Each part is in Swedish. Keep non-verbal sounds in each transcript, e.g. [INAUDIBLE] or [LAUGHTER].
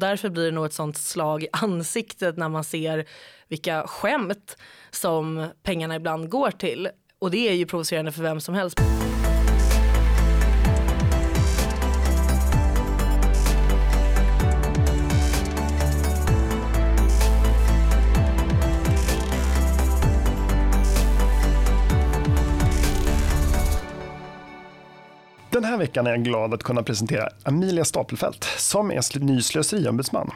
Därför blir det nog ett sånt slag i ansiktet när man ser vilka skämt som pengarna ibland går till. Och det är ju provocerande för vem som helst. Den här veckan är jag glad att kunna presentera Amelia Stapelfelt som är ny slöseriombudsman.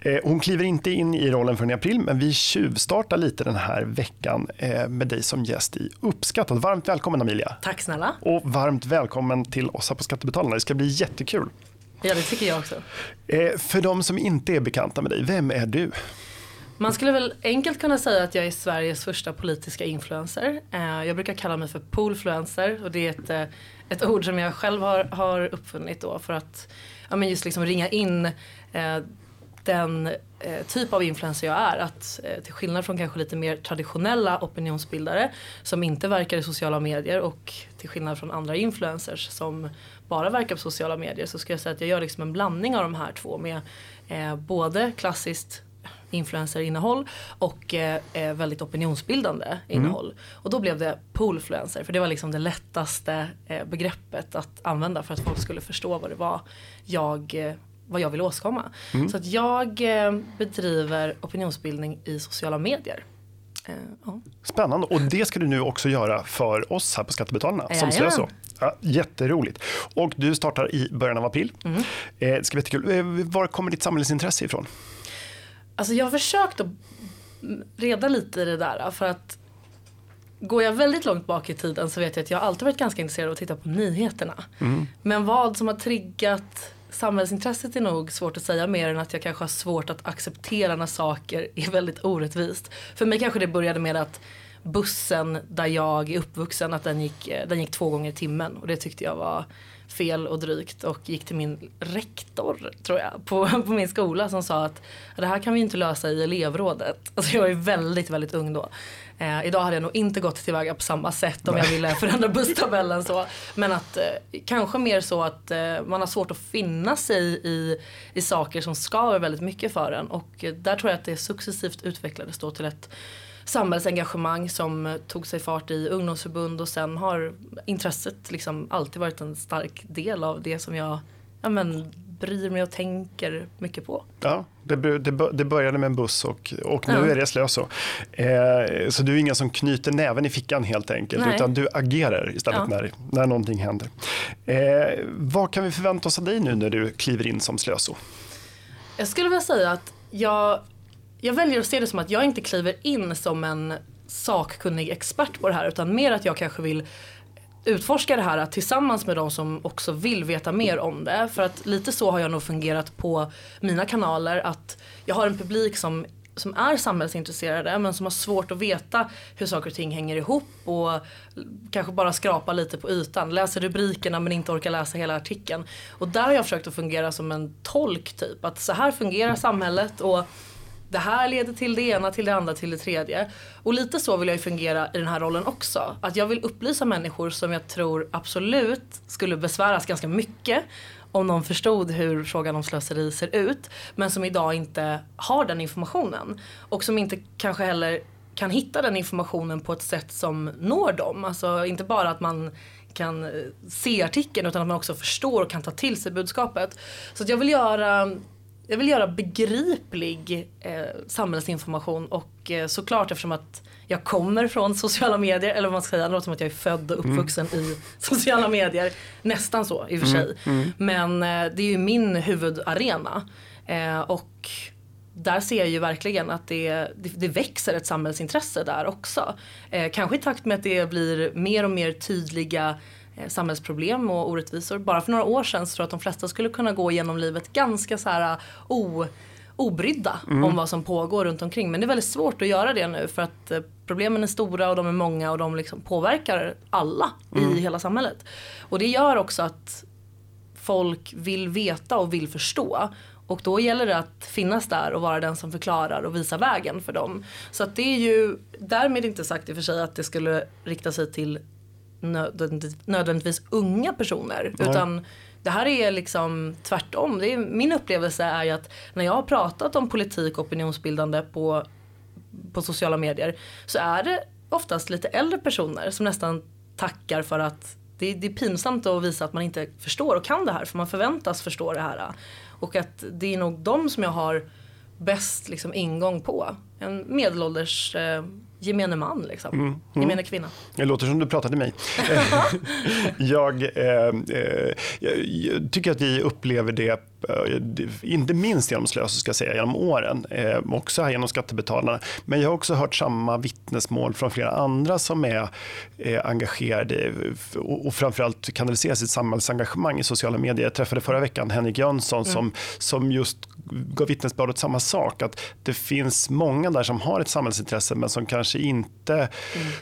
Eh, hon kliver inte in i rollen förrän i april, men vi tjuvstartar lite den här veckan eh, med dig som gäst i Uppskattat. Varmt välkommen Amelia. Tack snälla. Och varmt välkommen till oss här på Skattebetalarna. Det ska bli jättekul. Ja, det tycker jag också. Eh, för de som inte är bekanta med dig, vem är du? Man skulle väl enkelt kunna säga att jag är Sveriges första politiska influencer. Jag brukar kalla mig för poolfluencer och det är ett, ett ord som jag själv har, har uppfunnit då för att ja, men just liksom ringa in eh, den eh, typ av influencer jag är. Att eh, till skillnad från kanske lite mer traditionella opinionsbildare som inte verkar i sociala medier och till skillnad från andra influencers som bara verkar på sociala medier så ska jag säga att jag gör liksom en blandning av de här två med eh, både klassiskt influencerinnehåll och eh, eh, väldigt opinionsbildande mm. innehåll. Och då blev det poolfluencer för det var liksom det lättaste eh, begreppet att använda för att folk skulle förstå vad det var jag eh, vad jag vill åstadkomma. Mm. Så att jag eh, bedriver opinionsbildning i sociala medier. Eh, ja. Spännande och det ska du nu också göra för oss här på Skattebetalarna som Slöso. Ja, jätteroligt. Och du startar i början av april. Mm. Eh, det ska bli jättekul. Var kommer ditt samhällsintresse ifrån? Alltså jag har försökt att reda lite i det där för att Går jag väldigt långt bak i tiden så vet jag att jag alltid varit ganska intresserad av att titta på nyheterna. Mm. Men vad som har triggat samhällsintresset är nog svårt att säga mer än att jag kanske har svårt att acceptera när saker är väldigt orättvist. För mig kanske det började med att bussen där jag är uppvuxen, att den gick, den gick två gånger i timmen och det tyckte jag var fel och drygt och gick till min rektor tror jag på, [LAUGHS] på min skola som sa att det här kan vi inte lösa i elevrådet. Alltså jag var ju väldigt väldigt ung då. Eh, idag hade jag nog inte gått tillväga på samma sätt om Nej. jag ville förändra busstabellen så. Men att eh, kanske mer så att eh, man har svårt att finna sig i, i saker som skaver väldigt mycket för en och eh, där tror jag att det successivt utvecklades då till ett samhällsengagemang som tog sig fart i ungdomsförbund och sen har intresset liksom alltid varit en stark del av det som jag ja, men, bryr mig och tänker mycket på. Ja, det, det, det började med en buss och, och nu ja. är det Slöso. Eh, så du är ingen som knyter näven i fickan helt enkelt, Nej. utan du agerar istället ja. när, när någonting händer. Eh, vad kan vi förvänta oss av dig nu när du kliver in som Slöso? Jag skulle vilja säga att jag jag väljer att se det som att jag inte kliver in som en sakkunnig expert på det här utan mer att jag kanske vill utforska det här tillsammans med de som också vill veta mer om det. För att lite så har jag nog fungerat på mina kanaler att jag har en publik som som är samhällsintresserade men som har svårt att veta hur saker och ting hänger ihop och kanske bara skrapa lite på ytan. Läser rubrikerna men inte orkar läsa hela artikeln. Och där har jag försökt att fungera som en tolk typ. Att så här fungerar samhället och det här leder till det ena, till det andra, till det tredje. Och lite så vill jag ju fungera i den här rollen också. Att jag vill upplysa människor som jag tror absolut skulle besväras ganska mycket om de förstod hur frågan om slöseri ser ut. Men som idag inte har den informationen. Och som inte kanske heller kan hitta den informationen på ett sätt som når dem. Alltså inte bara att man kan eh, se artikeln utan att man också förstår och kan ta till sig budskapet. Så att jag vill göra jag vill göra begriplig eh, samhällsinformation och eh, såklart eftersom att jag kommer från sociala medier, eller vad man ska säga, det låter som att jag är född och uppvuxen mm. i [LAUGHS] sociala medier. Nästan så i och för mm. sig. Mm. Men eh, det är ju min huvudarena. Eh, och där ser jag ju verkligen att det, det, det växer ett samhällsintresse där också. Eh, kanske i takt med att det blir mer och mer tydliga samhällsproblem och orättvisor. Bara för några år sedan så tror jag att de flesta skulle kunna gå igenom livet ganska så här o, obrydda mm. om vad som pågår runt omkring. Men det är väldigt svårt att göra det nu för att eh, problemen är stora och de är många och de liksom påverkar alla mm. i hela samhället. Och det gör också att folk vill veta och vill förstå. Och då gäller det att finnas där och vara den som förklarar och visar vägen för dem. Så att det är ju därmed inte sagt i och för sig att det skulle rikta sig till nödvändigtvis unga personer. Mm. Utan det här är liksom tvärtom. Det är, min upplevelse är ju att när jag har pratat om politik och opinionsbildande på, på sociala medier så är det oftast lite äldre personer som nästan tackar för att det, det är pinsamt att visa att man inte förstår och kan det här för man förväntas förstå det här. Och att det är nog de som jag har bäst liksom, ingång på. En medelålders eh, gemene man, liksom. Mm, mm. gemene kvinna. Det låter som du pratar till mig. [LAUGHS] [LAUGHS] jag, eh, eh, jag, tycker att vi upplever det, eh, inte minst genom Slös, ska jag säga, genom åren, eh, också här genom Skattebetalarna. Men jag har också hört samma vittnesmål från flera andra som är eh, engagerade och, framförallt kanaliserar sitt samhällsengagemang i sociala medier. Jag träffade förra veckan Henrik Jönsson mm. som, som just gav vittnesbörd åt samma sak. Att det finns många där som har ett samhällsintresse men som kanske inte mm.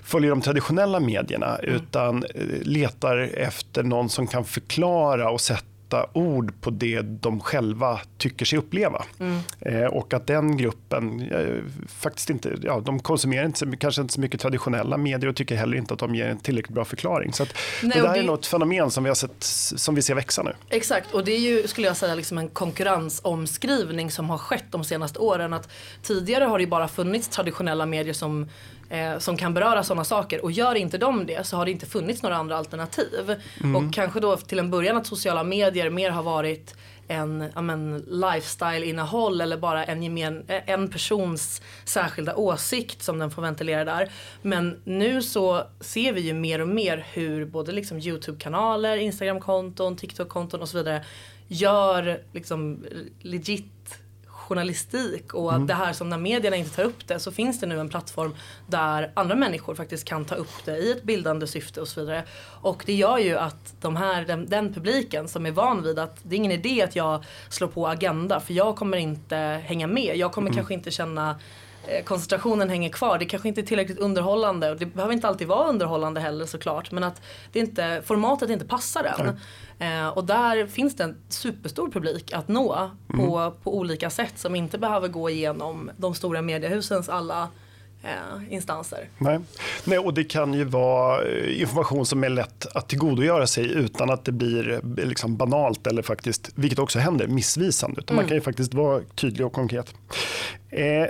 följer de traditionella medierna mm. utan letar efter någon som kan förklara och sätta ord på det de själva tycker sig uppleva. Mm. Eh, och att den gruppen eh, faktiskt inte, ja, de konsumerar inte, kanske inte så mycket traditionella medier och tycker heller inte att de ger en tillräckligt bra förklaring. Så Nej, det där det... är något fenomen som vi, har sett, som vi ser växa nu. Exakt och det är ju skulle jag säga liksom en konkurrensomskrivning som har skett de senaste åren. Att tidigare har det bara funnits traditionella medier som eh, som kan beröra sådana saker. Och gör inte de det så har det inte funnits några andra alternativ. Mm. Och kanske då till en början att sociala medier mer har varit en lifestyle-innehåll eller bara en, gemen, en persons särskilda åsikt som den får ventilera där. Men nu så ser vi ju mer och mer hur både liksom Youtube-kanaler, Instagram-konton, TikTok-konton och så vidare gör liksom legit journalistik och mm. det här som när medierna inte tar upp det så finns det nu en plattform där andra människor faktiskt kan ta upp det i ett bildande syfte och så vidare. Och det gör ju att de här, den, den publiken som är van vid att det är ingen idé att jag slår på Agenda för jag kommer inte hänga med. Jag kommer mm. kanske inte känna koncentrationen hänger kvar. Det kanske inte är tillräckligt underhållande och det behöver inte alltid vara underhållande heller såklart. Men att det inte, formatet inte passar den. Eh, och där finns det en superstor publik att nå på, mm. på olika sätt som inte behöver gå igenom de stora mediehusens alla eh, instanser. Nej. Nej, och det kan ju vara eh, information som är lätt att tillgodogöra sig utan att det blir eh, liksom banalt eller faktiskt, vilket också händer, missvisande. Utan mm. Man kan ju faktiskt vara tydlig och konkret. Eh,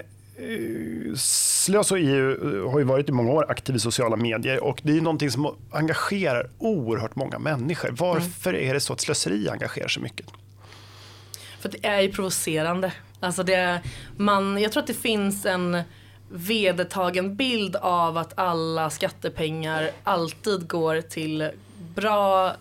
Slös och EU har ju varit i många år aktiv i sociala medier och det är någonting som engagerar oerhört många människor. Varför mm. är det så att slöseri engagerar så mycket? För det är ju provocerande. Alltså det, man, jag tror att det finns en vedertagen bild av att alla skattepengar alltid går till bra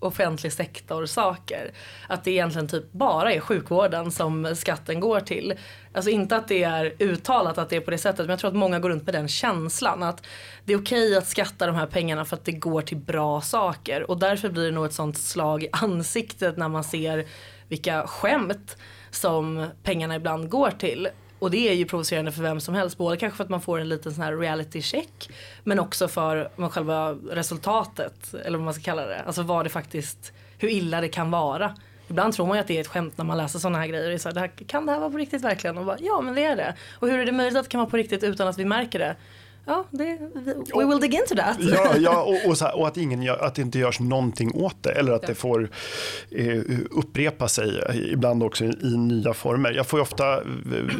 offentlig sektor saker. Att det egentligen typ bara är sjukvården som skatten går till. Alltså inte att det är uttalat att det är på det sättet men jag tror att många går runt med den känslan att det är okej att skatta de här pengarna för att det går till bra saker och därför blir det nog ett sånt slag i [LAUGHS] ansiktet när man ser vilka skämt som pengarna ibland går till. Och det är ju provocerande för vem som helst. Både kanske för att man får en liten sån här reality check. Men också för själva resultatet. Eller vad man ska kalla det. Alltså vad det faktiskt, hur illa det kan vara. Ibland tror man ju att det är ett skämt när man läser sådana här grejer. Det är så här, det här, kan det här vara på riktigt verkligen? Och bara, ja men det är det. Och hur är det möjligt att det kan vara på riktigt utan att vi märker det? Ja, det, we will dig into that. Ja, ja och, och, här, och, att, ingen gör, att det inte görs någonting åt det eller att ja. det får eh, upprepa sig ibland också i, i, nya former. Jag får ju ofta,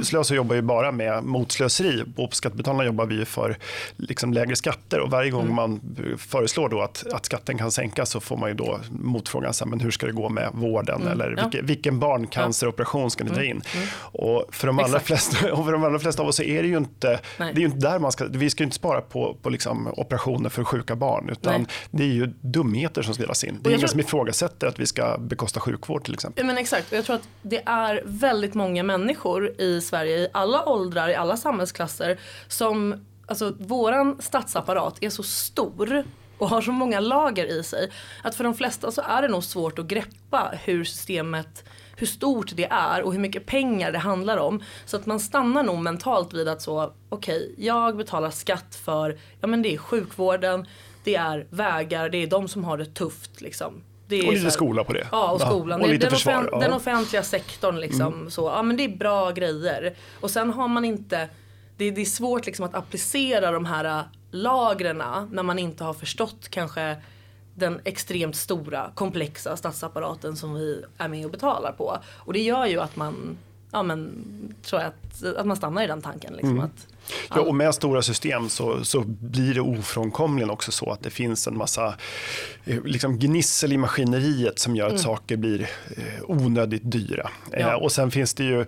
Slösa jobbar ju bara med motslöseri och på Skattebetalarna jobbar vi för liksom lägre skatter och varje gång mm. man föreslår då att, att skatten kan sänkas så får man ju då motfrågan så här, men hur ska det gå med vården mm. eller ja. vilken, vilken barncanceroperation ska ni dra mm. in? Mm. Och, för de allra flesta, [LAUGHS] och för de allra flesta av oss är det ju inte, det är ju inte där man ska, vi ska ska inte spara på, på liksom operationer för sjuka barn utan Nej. det är ju dumheter som ska delas in. Det är ingen tror... som ifrågasätter att vi ska bekosta sjukvård till exempel. Men exakt, jag tror att det är väldigt många människor i Sverige i alla åldrar, i alla samhällsklasser som, alltså våran statsapparat är så stor och har så många lager i sig att för de flesta så är det nog svårt att greppa hur systemet hur stort det är och hur mycket pengar det handlar om. Så att man stannar nog mentalt vid att så, okej, okay, jag betalar skatt för, ja men det är sjukvården, det är vägar, det är de som har det tufft liksom. Det och lite här, skola på det. Ja, och skolan. Ja, och den, försvar, ja. den, offentliga sektorn liksom. Mm. Så, ja men det är bra grejer. Och sen har man inte, det, det är svårt liksom att applicera de här lagren när man inte har förstått kanske den extremt stora komplexa statsapparaten som vi är med och betalar på. Och det gör ju att man ja, men, tror jag att, att man stannar i den tanken. Liksom, mm. att, Ja, och med stora system så, så blir det ofrånkomligen också så att det finns en massa eh, liksom gnissel i maskineriet som gör att mm. saker blir eh, onödigt dyra. Ja. Eh, och sen finns det ju,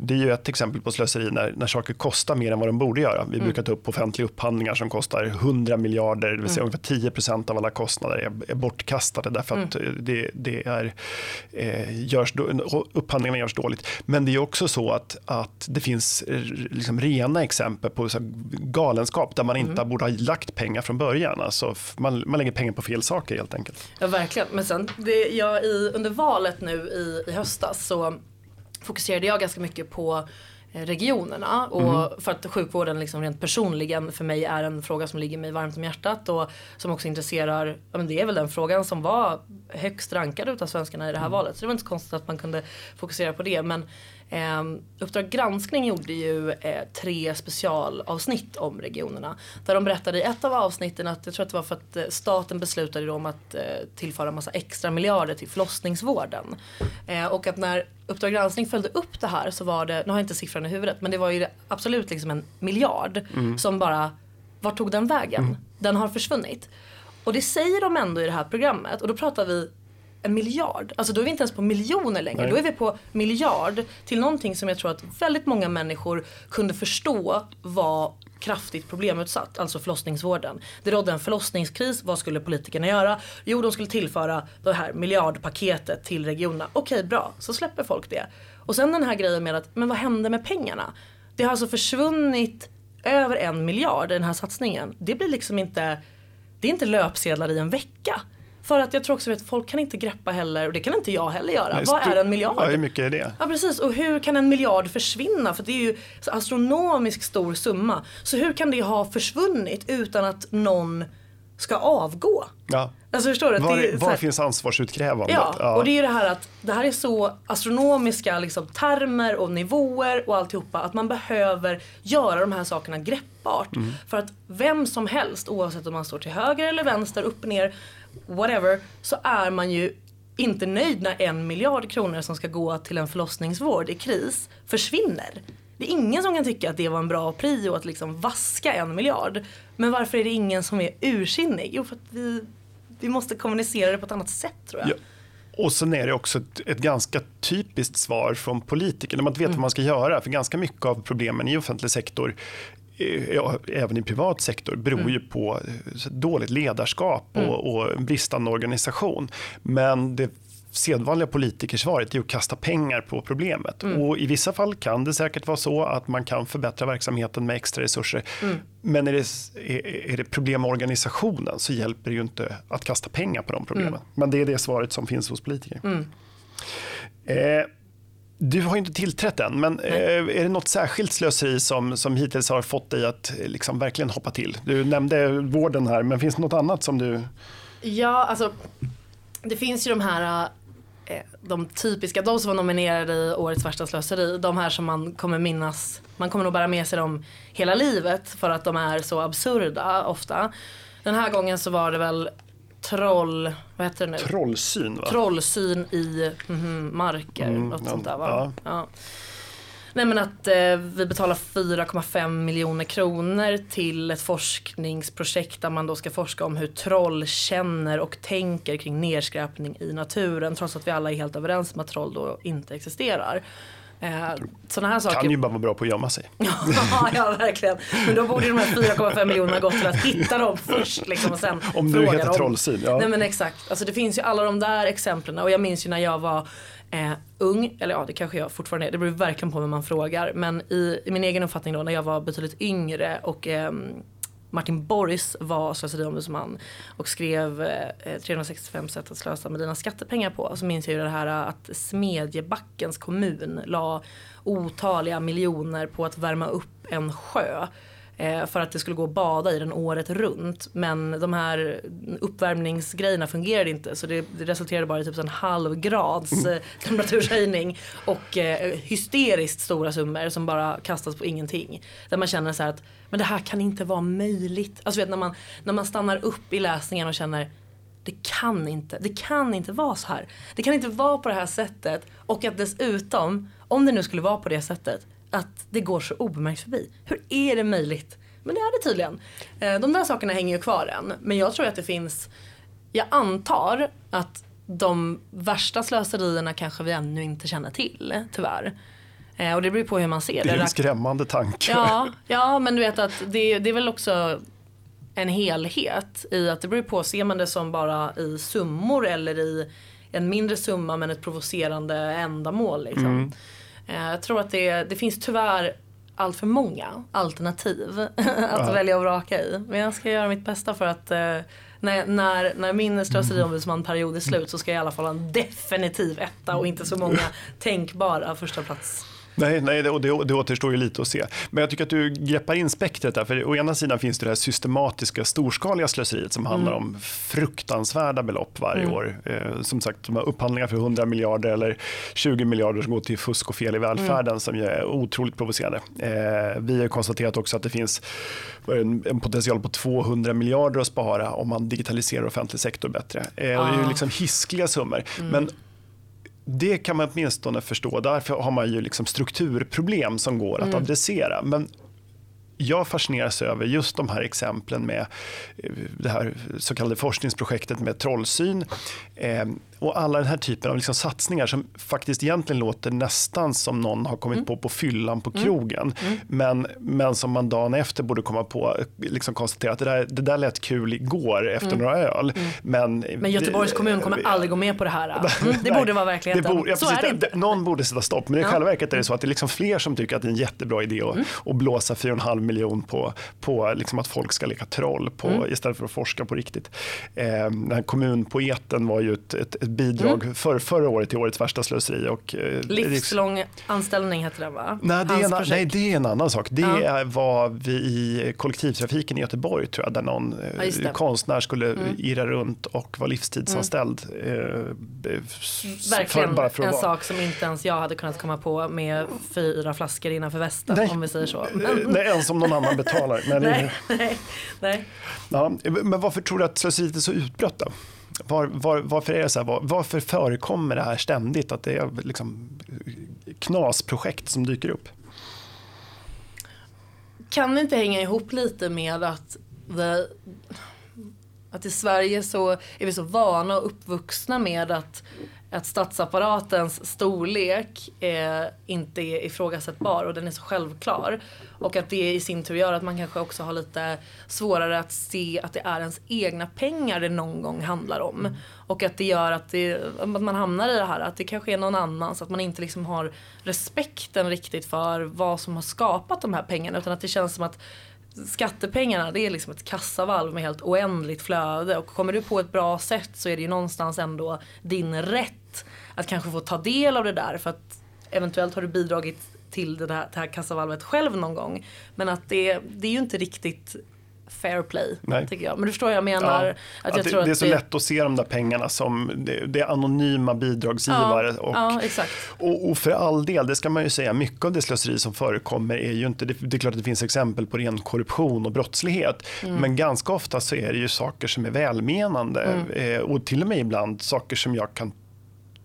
det är ju ett exempel på slöseri när, när saker kostar mer än vad de borde göra. Vi mm. brukar ta upp offentliga upphandlingar som kostar 100 miljarder, det vill säga mm. ungefär 10 procent av alla kostnader är, är bortkastade därför att mm. det, det är, görs, upphandlingarna görs dåligt. Men det är också så att, att det finns liksom rena exempel exempel på så galenskap där man inte mm. borde ha lagt pengar från början. Alltså, man, man lägger pengar på fel saker helt enkelt. Ja verkligen, men sen det, jag, i, under valet nu i, i höstas så fokuserade jag ganska mycket på eh, regionerna och mm. för att sjukvården liksom rent personligen för mig är en fråga som ligger mig varmt om hjärtat och som också intresserar, ja men det är väl den frågan som var högst rankad utav svenskarna i det här mm. valet så det var inte så konstigt att man kunde fokusera på det men Eh, Uppdrag granskning gjorde ju eh, tre specialavsnitt om regionerna. Där de berättade i ett av avsnitten att jag tror att det var för att eh, staten beslutade om att eh, tillföra massa extra miljarder till förlossningsvården. Eh, och att när Uppdrag granskning följde upp det här så var det, nu har jag inte siffran i huvudet, men det var ju absolut liksom en miljard mm. som bara, vart tog den vägen? Mm. Den har försvunnit. Och det säger de ändå i det här programmet och då pratar vi en miljard. Alltså då är vi inte ens på miljoner längre. Nej. Då är vi på miljard till någonting som jag tror att väldigt många människor kunde förstå var kraftigt problemutsatt, alltså förlossningsvården. Det rådde en förlossningskris, vad skulle politikerna göra? Jo, de skulle tillföra det här miljardpaketet till regionerna. Okej, bra, så släpper folk det. Och sen den här grejen med att, men vad hände med pengarna? Det har alltså försvunnit över en miljard i den här satsningen. Det blir liksom inte, det är inte löpsedlar i en vecka. För att jag tror också att folk kan inte greppa heller, och det kan inte jag heller göra. Nej, Vad är en miljard? Ja, hur mycket är det? Ja precis, och hur kan en miljard försvinna? För det är ju så astronomiskt stor summa. Så hur kan det ha försvunnit utan att någon ska avgå? Ja. Alltså förstår du? Var, det, var finns ansvarsutkrävandet? Ja, ja, och det är det här att det här är så astronomiska liksom, termer och nivåer och alltihopa att man behöver göra de här sakerna greppbart. Mm. För att vem som helst, oavsett om man står till höger eller vänster, upp och ner, whatever, så är man ju inte nöjd när en miljard kronor som ska gå till en förlossningsvård i kris försvinner. Det är ingen som kan tycka att det var en bra prio att liksom vaska en miljard. Men varför är det ingen som är ursinnig? Jo, för att vi, vi måste kommunicera det på ett annat sätt tror jag. Ja. Och sen är det också ett, ett, ganska typiskt svar från politiker när man inte vet mm. vad man ska göra. För ganska mycket av problemen i offentlig sektor ja, även i privat sektor beror mm. ju på eh, dåligt ledarskap och, mm. och bristande organisation. Men det sedvanliga politikersvaret är att kasta pengar på problemet. Mm. Och I vissa fall kan det säkert vara så att man kan förbättra verksamheten med extra resurser. Mm. Men är det, är, det problem med organisationen så hjälper det ju inte att kasta pengar på de problemen. Mm. Men det är det svaret som finns hos politiker. Mm. Eh, du har inte tillträtt än, men Nej. Eh, är det något särskilt slöseri som, som hittills har fått dig att eh, liksom verkligen hoppa till? Du nämnde vården här, men finns det något annat som du... Ja, alltså det finns ju de här de typiska, de som var nominerade i årets värsta slöseri, de här som man kommer minnas, man kommer nog bära med sig dem hela livet för att de är så absurda ofta. Den här gången så var det väl troll, vad heter det nu? Trollsyn va? Trollsyn i mm, marker, mm, något sånt där va? Ja. ja. Nej men att eh, vi betalar 4,5 miljoner kronor till ett forskningsprojekt där man då ska forska om hur troll känner och tänker kring nedskräpning i naturen trots att vi alla är helt överens om att troll då inte existerar. Eh, sådana här saker. kan ju bara vara bra på att gömma sig. [LAUGHS] ja, verkligen. Men då borde de här 4,5 miljonerna gått till att hitta dem först. Liksom, och sen Om du heter Trollsyn. Ja. Nej men exakt. Alltså, det finns ju alla de där exemplen och jag minns ju när jag var eh, ung, eller ja det kanske jag fortfarande är, det beror verkligen på vem man frågar. Men i, i, min egen uppfattning då när jag var betydligt yngre och eh, Martin Borgs var slöseriombudsman och skrev eh, eh 365 sätt att slösa med dina skattepengar på. Så minns jag ju det här eh, att Smedjebackens kommun la otaliga miljoner på att värma upp en sjö för att det skulle gå att bada i den året runt. Men de här uppvärmningsgrejerna fungerade inte så det, resulterade bara i typ en halv grads eh, temperaturshöjning och eh, hysteriskt stora summor som bara kastas på ingenting. Där man känner så att men det här kan inte vara möjligt. Alltså vet, när, man, när man stannar upp i läsningen och känner det kan inte, det kan inte vara så här. Det kan inte vara på det här sättet och att dessutom, om det nu skulle vara på det sättet, att det går så obemärkt förbi. Hur är det möjligt? Men det är det tydligen. Eh, de där sakerna hänger ju kvar än. Men jag tror att det finns, jag antar att de värsta slöserierna kanske vi ännu inte känner till, tyvärr. Eh, och det beror på hur man ser det. Det är en skrämmande tanke. Ja, ja men du vet att det, det är väl också en helhet i att det beror på, ser man det som bara i summor eller i en mindre summa men ett provocerande ändamål. Liksom. Mm. Eh, jag tror att det, det finns tyvärr allt för många alternativ [LAUGHS] att ja. välja och vraka i. Men jag ska göra mitt bästa för att eh, när, när, när min slöseriombudsmanperiod är slut så ska jag i alla fall ha en definitiv etta och inte så många [LAUGHS] tänkbara första plats. Nej, nej det, det, det återstår ju lite att se. Men jag tycker att du greppar in spektret där. För å ena sidan finns det det här systematiska storskaliga slöseriet som handlar mm. om fruktansvärda belopp varje mm. år. Eh, som sagt, de här upphandlingar för 100 miljarder eller 20 miljarder som går till fusk och fel i välfärden mm. som är otroligt provocerande. Eh, vi har konstaterat också att det finns en, en, potential på 200 miljarder att spara om man digitaliserar offentlig sektor bättre. Eh, ah. Det är ju liksom hiskliga summor. Mm. Men det kan man åtminstone förstå. Därför har man ju liksom strukturproblem som går att mm. adressera. Men jag fascineras över just de här exemplen med eh, det här så kallade forskningsprojektet med trollsyn. Eh, och alla den här typen av liksom satsningar som faktiskt egentligen låter nästan som någon har kommit mm. på på fyllan på mm. krogen. Mm. Men, men som man dagen efter borde komma på, liksom konstatera att det där, det där lät kul igår efter mm. några öl. Mm. Men, men Göteborgs kommun kommer aldrig gå med på det här. [LAUGHS] Mm. Det borde vara verkligheten. Borde, ja, så är det inte. Någon borde sätta stopp. Men i ja. själva verket är det så att det är liksom fler som tycker att det är en jättebra idé att, att blåsa 4,5 miljon på, på liksom att folk ska leka troll på, istället för att forska på riktigt. Eh, den här kommunpoeten var ju ett, ett, ett bidrag mm. för, förra året till årets värsta slöseri. Och, eh, Livslång anställning heter det va? Nej det, en, nej, det är en annan sak. Det ja. var vi i kollektivtrafiken i Göteborg tror jag, där någon ja, konstnär skulle mm. irra runt och vara livstidsanställd. Mm. Eh, Verkligen för, för en vara. sak som inte ens jag hade kunnat komma på med fyra flaskor innanför västen nej. om vi säger så. Men... Nej, ens om någon annan betalar. Men, nej, nej, nej. Ja, men varför tror du att slöseriet är så utbrett då? Var, var, varför är det så här, var, varför förekommer det här ständigt? Att det är liksom knasprojekt som dyker upp? Kan det inte hänga ihop lite med att, the, att i Sverige så är vi så vana och uppvuxna med att att statsapparatens storlek eh, inte är ifrågasättbar och den är så självklar. Och att det i sin tur gör att man kanske också har lite svårare att se att det är ens egna pengar det någon gång handlar om. Och att det gör att, det, att man hamnar i det här att det kanske är någon annans, att man inte liksom har respekten riktigt för vad som har skapat de här pengarna utan att det känns som att skattepengarna det är liksom ett kassavalv med helt oändligt flöde och kommer du på ett bra sätt så är det ju någonstans ändå din rätt att kanske få ta del av det där för att eventuellt har du bidragit till det här, det här kassavalvet själv någon gång. Men att det, det är ju inte riktigt fair play. Nej. Tycker jag. Men du förstår vad jag menar. Ja, att jag att tror det, det är så det... lätt att se de där pengarna som det, det är anonyma bidragsgivare. Ja, och, ja. Och, och, för all del, det ska man ju säga, mycket av det slöseri som förekommer är ju inte, det, det är klart att det finns exempel på ren korruption och brottslighet. Mm. Men ganska ofta så är det ju saker som är välmenande mm. eh, och till och med ibland saker som jag kan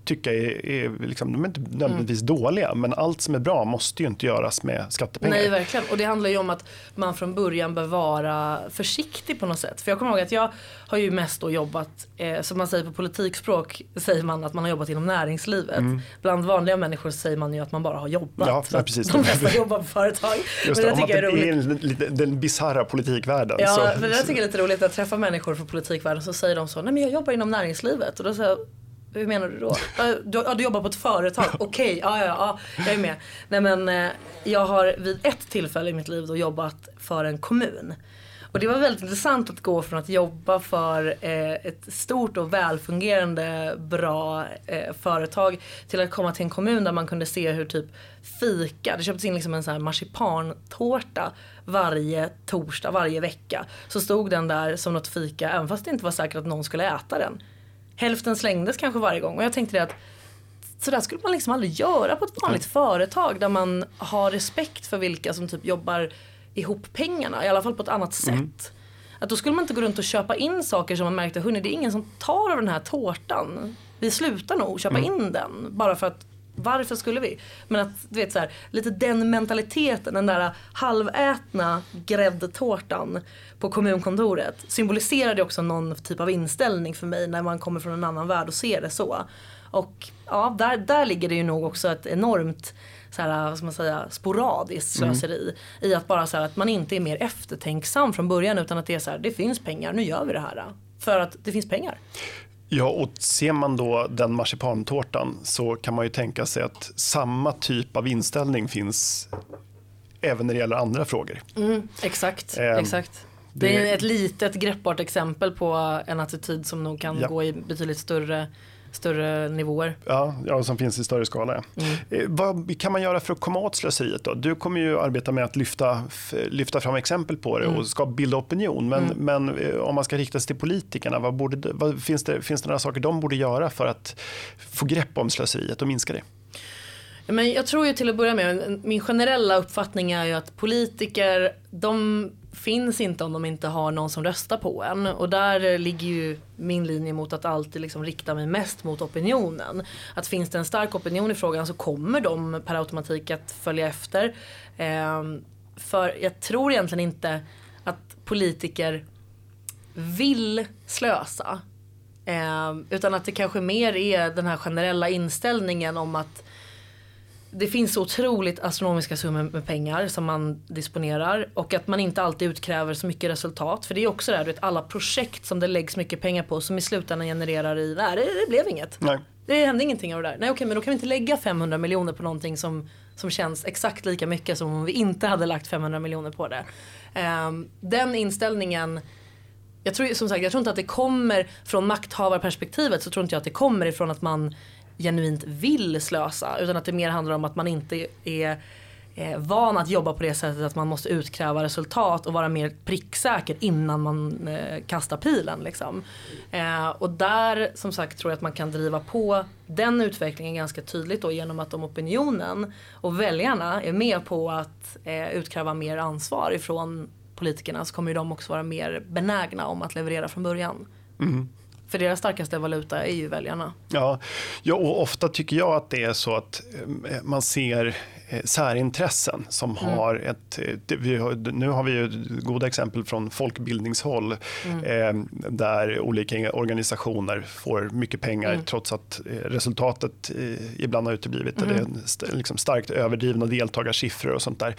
tycka är, är liksom, de är inte nödvändigtvis mm. dåliga men allt som är bra måste ju inte göras med skattepengar. Nej verkligen och det handlar ju om att man från början bör vara försiktig på något sätt. För jag kommer ihåg att jag har ju mest då jobbat, eh, som man säger på politikspråk säger man att man har jobbat inom näringslivet. Mm. Bland vanliga människor säger man ju att man bara har jobbat. Ja, ja precis. De flesta jobbar på företag. Just det, men det tycker jag är roligt. Är den bisarra politikvärlden. Ja, så, men det tycker jag är lite roligt att träffa människor från politikvärlden så säger de så, nej men jag jobbar inom näringslivet. Och då säger hur menar du då? Du, ja, du jobbar på ett företag, okej, okay, ja, ja, ja, jag är med. Nej men eh, jag har vid ett tillfälle i mitt liv då jobbat för en kommun. Och det var väldigt intressant att gå från att jobba för eh, ett stort och välfungerande bra eh, företag till att komma till en kommun där man kunde se hur typ fika, det köptes in liksom en sån här marsipantårta varje torsdag, varje vecka. Så stod den där som något fika även fast det inte var säkert att någon skulle äta den hälften slängdes kanske varje gång. Och jag tänkte det att sådär skulle man liksom aldrig göra på ett vanligt företag där man har respekt för vilka som typ jobbar ihop pengarna. I alla fall på ett annat mm. sätt. Att då skulle man inte gå runt och köpa in saker som man märkte, hörni det är ingen som tar av den här tårtan. Vi slutar nog köpa Mm. in den bara för att varför skulle vi? Men att du vet så här, lite den mentaliteten, den där halvätna gräddtårtan på kommunkontoret symboliserade också någon typ av inställning för mig när man kommer från en annan värld och ser det så. Och ja, där, där ligger det ju nog också ett enormt så här, vad ska man säga, sporadiskt slöseri. I att bara så här, att man inte är mer eftertänksam från början utan att det är så här, det finns pengar, nu gör vi det här. För att det finns pengar. Ja, och ser man då den marsipantårtan så kan man ju tänka sig att samma typ av inställning finns även när det gäller andra frågor. Exakt, Ehm, exakt. det- Det är ett litet greppbart exempel på en attityd som nog kan Ja. gå i betydligt större, större nivåer. Ja, ja, som finns i större skala. Eh, vad kan man göra för att komma åt slöseriet? Då? Du kommer ju arbeta med att lyfta, lyfta fram exempel på det och ska bilda opinion. Men, men eh, om man ska rikta sig till politikerna, vad borde, vad, finns, det, finns det några saker de borde göra för att få grepp om slöseriet och minska det? Men jag tror ju till att börja med, min generella uppfattning är ju att politiker, de finns inte om de inte har någon som röstar på en. Och där ligger ju min linje mot att alltid liksom rikta mig mest mot opinionen. Att finns det en stark opinion i frågan så kommer de per automatik att följa efter. Ehm, för jag tror egentligen inte att politiker vill slösa. Eh, utan att det kanske mer är den här generella inställningen om att det finns så otroligt astronomiska summor med pengar som man disponerar och att man inte alltid utkräver så mycket resultat. För det är också det här, du vet, alla projekt som det läggs mycket pengar på som i slutändan genererar i, nej det, det blev inget. Nej. Det hände ingenting av det där. Nej okej men då kan vi inte lägga 500 miljoner på någonting som, som känns exakt lika mycket som om vi inte hade lagt 500 miljoner på det. Ehm, den inställningen jag tror som sagt jag tror inte att det kommer från makthavarperspektivet så tror inte jag att det kommer ifrån att man genuint vill slösa utan att det mer handlar om att man inte är eh, van att jobba på det sättet att man måste utkräva resultat och vara mer pricksäker innan man eh, kastar pilen. Liksom. Eh, och där som sagt tror jag att man kan driva på den utvecklingen ganska tydligt då genom att om opinionen och väljarna är med på att eh, utkräva mer ansvar ifrån politikerna så kommer ju de också vara mer benägna om att leverera från början. Mm. För deras starkaste valuta är ju väljarna. Ja, ja, och ofta tycker jag att det är så att eh, man ser särintressen som har ett... eh, Vi har, nu har vi ju goda exempel från folkbildningshåll eh, där olika organisationer får mycket pengar trots att eh, resultatet eh, ibland har uteblivit. Det är liksom starkt överdrivna deltagarsiffror och sånt där.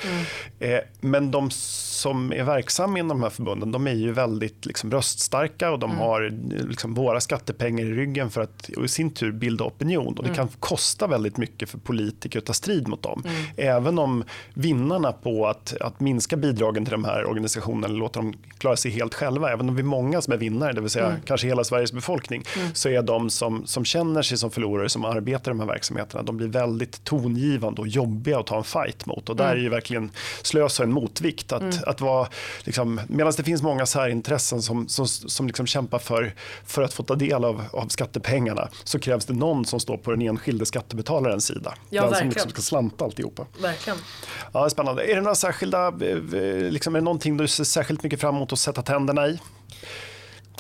Eh, men de som är verksamma inom de här förbunden de är ju väldigt liksom, röststarka och de har eh, liksom, våra skattepengar i ryggen för att i sin tur bilda opinion. Och det kan kosta väldigt mycket för politiker att ta strid mot dem. Även om vinnarna på att, att minska bidragen till de här organisationerna eller låta dem klara sig helt själva, även om vi är många som är vinnare, det vill säga kanske hela Sveriges befolkning, så är de som, som känner sig som förlorare, som arbetar i de här verksamheterna, de blir väldigt tongivande och jobbiga att ta en fight mot. Och där är ju verkligen slösa en motvikt. Att, att vara, liksom, medan det finns många särintressen som, som, som liksom kämpar för, för att få ta del av, av skattepengarna så krävs det någon som står på den enskilde skattebetalarens sida. Ja, den som verkligen. liksom ska slanta alltihopa. Verkligen. Ja, spännande. Är det några särskilda, eh, liksom, är det någonting du ser särskilt mycket fram emot att sätta tänderna i?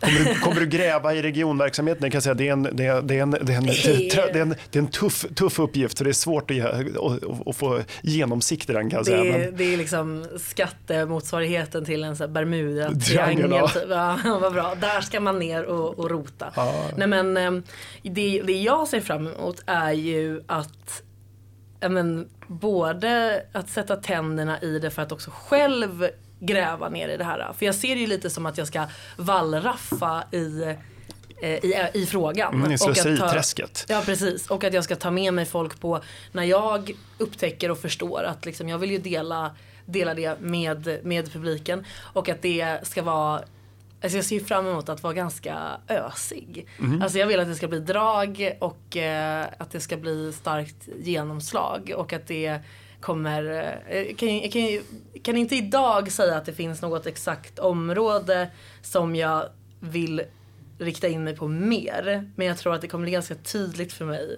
Kommer du, kommer du gräva i regionverksamheten? Jag kan säga, det, är en, det, är, det, är en, det, är en, det, är, det är en, det är en tuff, tuff uppgift för det är svårt att, att, få genomsikt i den. Kan jag Det säga. är, Men, det är liksom skattemotsvarigheten till en Bermuda-triangel. ja. [LAUGHS] Ja, vad bra. Där ska man ner och, och rota. Ja. Nej, men, ehm, det, det jag ser fram emot är ju att men, både att sätta tänderna i det för att också själv gräva ner i det här. För jag ser det ju lite som att jag ska wallraffa i, eh, i, i frågan. Mm, Och att ta- slöseriträsket. Ja precis och att jag ska ta med mig folk på när jag upptäcker och förstår att liksom, jag vill ju dela, dela det med, med publiken och att det ska vara Alltså jag ser ju fram emot att vara ganska ösig. Alltså jag vill att det ska bli drag och eh, att det ska bli starkt genomslag och att det kommer, eh, kan, jag kan, kan inte idag säga att det finns något exakt område som jag vill rikta in mig på mer. Men jag tror att det kommer bli ganska tydligt för mig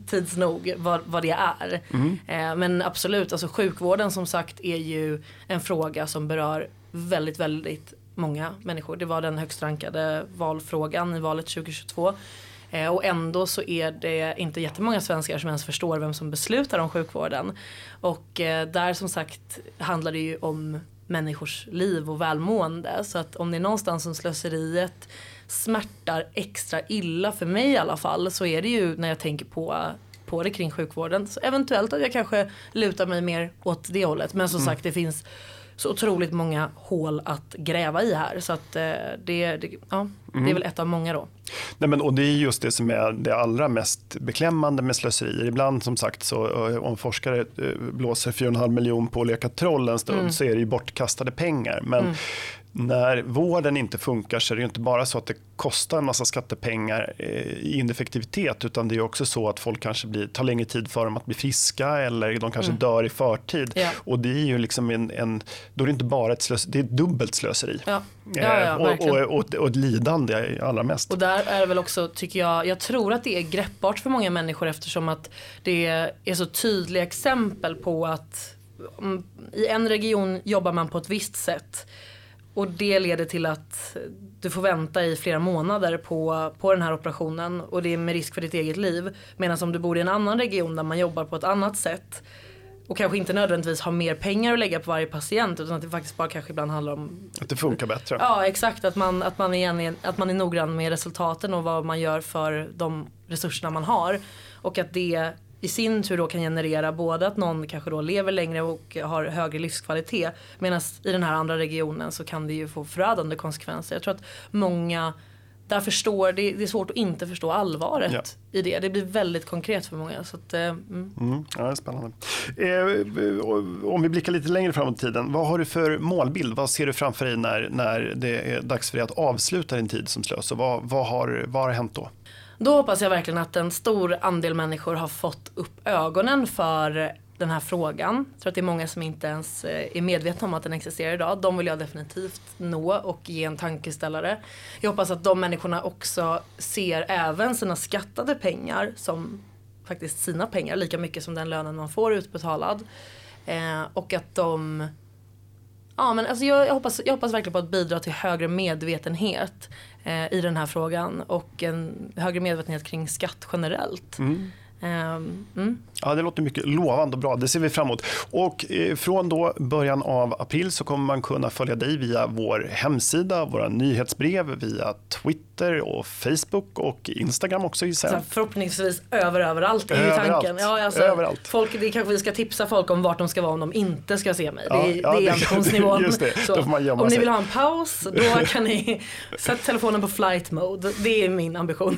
[LAUGHS] tids nog vad, vad det är. Eh, men absolut, alltså sjukvården som sagt är ju en fråga som berör väldigt, väldigt många människor. Det var den högst rankade valfrågan i valet 2022. Eh, och ändå så är det inte jättemånga svenskar som ens förstår vem som beslutar om sjukvården. Och eh, där som sagt handlar det ju om människors liv och välmående. Så att om det är någonstans som slöseriet smärtar extra illa för mig i alla fall så är det ju när jag tänker på på det kring sjukvården. Så eventuellt att jag kanske lutar mig mer åt det hållet. Men som mm. sagt det finns så otroligt många hål att gräva i här. Så att eh, det, det, ja, det är mm. väl ett av många då. Nej, men, och det är just det som är det allra mest beklämmande med slöserier. Ibland som sagt så eh, om forskare eh, blåser 4,5 miljon på att leka troll en stund mm. så är det ju bortkastade pengar. Men mm när vården inte funkar så är det inte bara så att det kostar en massa skattepengar eh, i ineffektivitet utan det är också så att folk kanske blir, tar längre tid för dem att bli friska eller de kanske mm. dör i förtid. Ja. Och det är ju liksom en, en, då är det inte bara ett slöseri, det är dubbelt slöseri. Ja. Ja, ja, eh, och, och, och, och, ett lidande allra mest. Och där är det väl också, tycker jag, jag tror att det är greppbart för många människor eftersom att det är så tydliga exempel på att i en region jobbar man på ett visst sätt och det leder till att du får vänta i flera månader på, på den här operationen och det är med risk för ditt eget liv. Medan om du bor i en annan region där man jobbar på ett annat sätt och kanske inte nödvändigtvis har mer pengar att lägga på varje patient utan att det faktiskt bara kanske ibland handlar om Att det funkar bättre. Ja exakt, att man, att man, är, att man är noggrann med resultaten och vad man gör för de resurserna man har. Och att det i sin tur då kan generera både att någon kanske då lever längre och har högre livskvalitet. Medan i den här andra regionen så kan det ju få förödande konsekvenser. Jag tror att många där förstår, det, det är svårt att inte förstå allvaret ja. i det. Det blir väldigt konkret för många. Så att, eh, mm. Mm, ja, spännande. Eh, om vi blickar lite längre framåt i tiden, vad har du för målbild? Vad ser du framför dig när, när det är dags för dig att avsluta din tid som slös? Och vad, vad, har, vad har hänt då? Då hoppas jag verkligen att en stor andel människor har fått upp ögonen för den här frågan. Jag tror att det är många som inte ens eh, är medvetna om att den existerar idag. De vill jag definitivt nå och ge en tankeställare. Jag hoppas att de människorna också ser även sina skattade pengar som faktiskt sina pengar, lika mycket som den lönen man får utbetalad. Eh, och att de Ja, men alltså jag, jag, hoppas, jag hoppas verkligen på att bidra till högre medvetenhet eh, i den här frågan och en högre medvetenhet kring skatt generellt. Mm. Um, mm. Ja, det låter mycket lovande och bra. Det ser vi fram emot. Och eh, från då början av april så kommer man kunna följa dig via vår hemsida, våra nyhetsbrev, via Twitter och Facebook och Instagram också gissar jag. Förhoppningsvis över överallt är överallt. tanken. Ja, alltså, överallt. Folk, det kanske vi ska tipsa folk om vart de ska vara om de inte ska se mig. Ja, det, ja, det är ambitionsnivån. [LAUGHS] Just det, så, då får man om sig. ni vill ha en paus, då [LAUGHS] kan ni sätta telefonen på flight mode. Det är min ambition.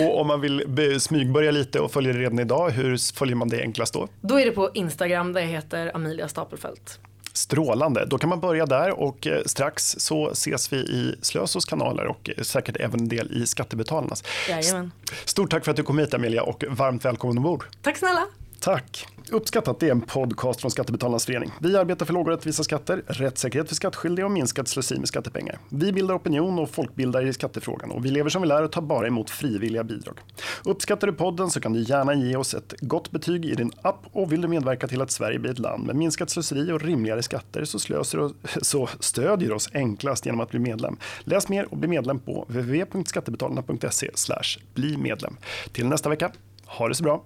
och om man vill smygbörja lite och följa det redan idag, hur följer man det enklast då? Då är det på Instagram där jag heter Amelia Stapelfelt. Strålande, då kan man börja där och eh, strax så ses vi i Slösos kanaler och eh, säkert även en del i Skattebetalarnas. Jajamän. Stort tack för att du kom hit Amelia och varmt välkommen ombord. Tack snälla. Tack. Uppskattat det är en podcast från Skattebetalarnas förening. Vi arbetar för låga och rättvisa skatter, rättssäkerhet för skattskyldiga och minskat slöseri med skattepengar. Vi bildar opinion och folkbildar i skattefrågan och vi lever som vi lär och tar bara emot frivilliga bidrag. Uppskattar du podden så kan du gärna ge oss ett gott betyg i din app och vill du medverka till att Sverige blir ett land med minskat slöseri och rimligare skatter så, slöser du [LAUGHS] så stödjer oss enklast genom att bli medlem. Läs mer och bli medlem på www.skattebetalarna.se bli medlem. Till nästa vecka, ha det så bra!